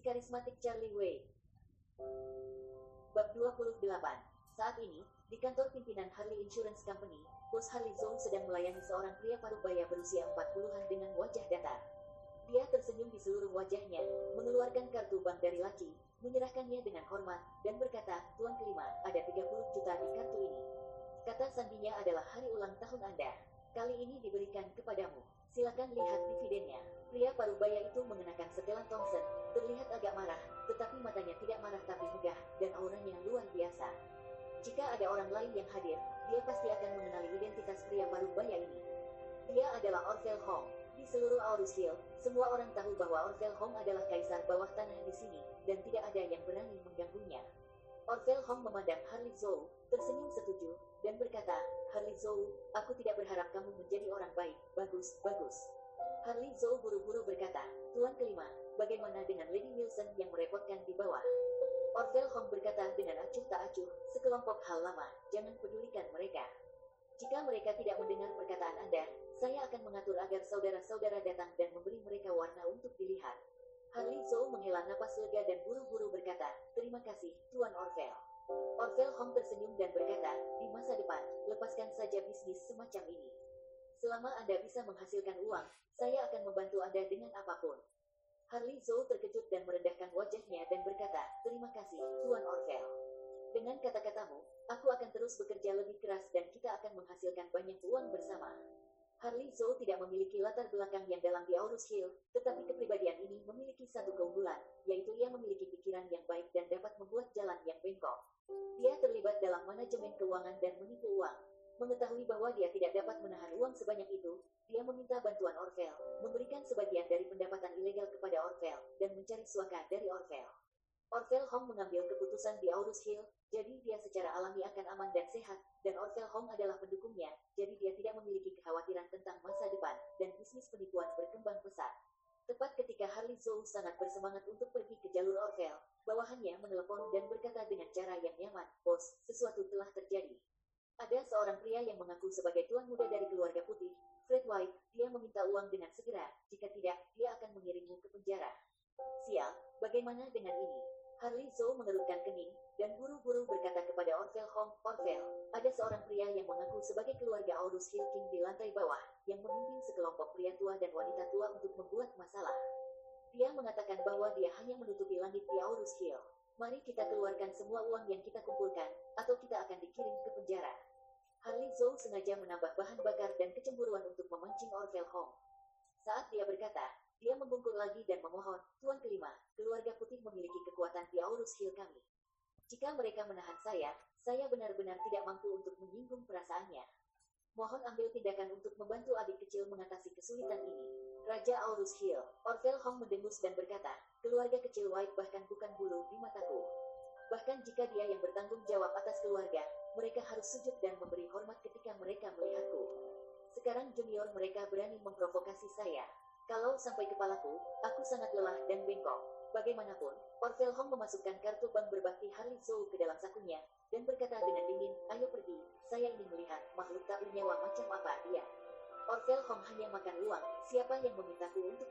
si karismatik Charlie Wei. Bab 28. Saat ini, di kantor pimpinan Harley Insurance Company, Bos Harley Zhou sedang melayani seorang pria parubaya berusia 40-an dengan wajah datar. Dia tersenyum di seluruh wajahnya, mengeluarkan kartu bank dari laci, menyerahkannya dengan hormat, dan berkata, Tuan kelima, ada 30 juta di kartu ini. Kata sandinya adalah hari ulang tahun Anda. Kali ini diberikan kepadamu. Silakan lihat dividennya. Parubaya itu mengenakan setelan Thompson, terlihat agak marah, tetapi matanya tidak marah tapi megah, dan auranya luar biasa. Jika ada orang lain yang hadir, dia pasti akan mengenali identitas pria parubaya ini. Dia adalah Orville Hong. Di seluruh Aurus semua orang tahu bahwa Orville Hong adalah kaisar bawah tanah di sini, dan tidak ada yang berani mengganggunya. Orville Hong memandang Harley Zhou, tersenyum setuju, dan berkata, Harley Zhou, aku tidak berharap kamu menjadi orang baik, bagus, bagus. Harley Zhou buru-buru berkata, Tuan kelima, bagaimana dengan Lady Wilson yang merepotkan di bawah? Orville Hong berkata dengan acuh tak acuh, sekelompok hal lama, jangan pedulikan mereka. Jika mereka tidak mendengar perkataan Anda, saya akan mengatur agar saudara-saudara datang dan memberi mereka warna untuk dilihat. Harley Zhou menghela napas lega dan buru-buru berkata, terima kasih, Tuan Orville. Orville Hong tersenyum dan berkata, di masa depan, lepaskan saja bisnis semacam ini. Selama Anda bisa menghasilkan uang, saya akan membantu Anda dengan apa pun. Harley Zhou terkejut dan merendahkan wajahnya dan berkata, terima kasih, Tuan Orville. Dengan kata-katamu, aku akan terus bekerja lebih keras dan kita akan menghasilkan banyak uang bersama. Harley Zhou tidak memiliki latar belakang yang dalam di Aurus Hill, tetapi kepribadian ini memiliki satu keunggulan, yaitu ia memiliki pikiran yang baik dan dapat membuat jalan yang bengkok. Dia terlibat dalam manajemen keuangan dan menipu uang. Mengetahui bahwa dia tidak dapat uang sebanyak itu, dia meminta bantuan Orville, memberikan sebagian dari pendapatan ilegal kepada Orville, dan mencari suaka dari Orville. Orville Hong mengambil keputusan di Aurus Hill, jadi dia secara alami akan aman dan sehat, dan Orville Hong adalah pendukungnya, jadi dia tidak memiliki kekhawatiran tentang masa depan, dan bisnis penipuan berkembang pesat. Tepat ketika Harley Zhou sangat bersemangat untuk pergi ke jalur Orville, bawahannya menelepon dan berkata dengan cara yang nyaman, Bos, sesuatu telah terjadi. Ada seorang pria yang mengaku sebagai tuan muda dari keluarga putih, Fred White, dia meminta uang dengan segera, jika tidak, dia akan mengirimmu ke penjara. Sial, bagaimana dengan ini? Harley Zhou mengerutkan kening, dan buru-buru berkata kepada Orville Hong, Orville, ada seorang pria yang mengaku sebagai keluarga Aurus Hill King di lantai bawah, yang memimpin sekelompok pria tua dan wanita tua untuk membuat masalah. Dia mengatakan bahwa dia hanya menutupi langit di Aurus Hill. Mari kita keluarkan semua uang yang kita kumpulkan, atau kita akan dikirim ke penjara. Zhou sengaja menambah bahan bakar dan kecemburuan untuk memancing Orville Hong. Saat dia berkata, dia membungkuk lagi dan memohon, Tuan kelima, keluarga putih memiliki kekuatan di Aurus Hill kami. Jika mereka menahan saya, saya benar-benar tidak mampu untuk menyinggung perasaannya. Mohon ambil tindakan untuk membantu adik kecil mengatasi kesulitan ini. Raja Aurus Hill, Orville Hong mendengus dan berkata, keluarga kecil White bahkan bukan bulu di mataku. Bahkan jika dia yang bertanggung jawab atas keluarga, mereka harus sujud dan Sekarang junior mereka berani memprovokasi saya. Kalau sampai kepalaku, aku sangat lelah dan bengkok. Bagaimanapun, Orville Hong memasukkan kartu bank berbakti Harley Zhou ke dalam sakunya, dan berkata dengan dingin, ayo pergi, saya ingin melihat makhluk tak bernyawa macam apa dia. Orville Hong hanya makan uang, siapa yang memintaku untuk?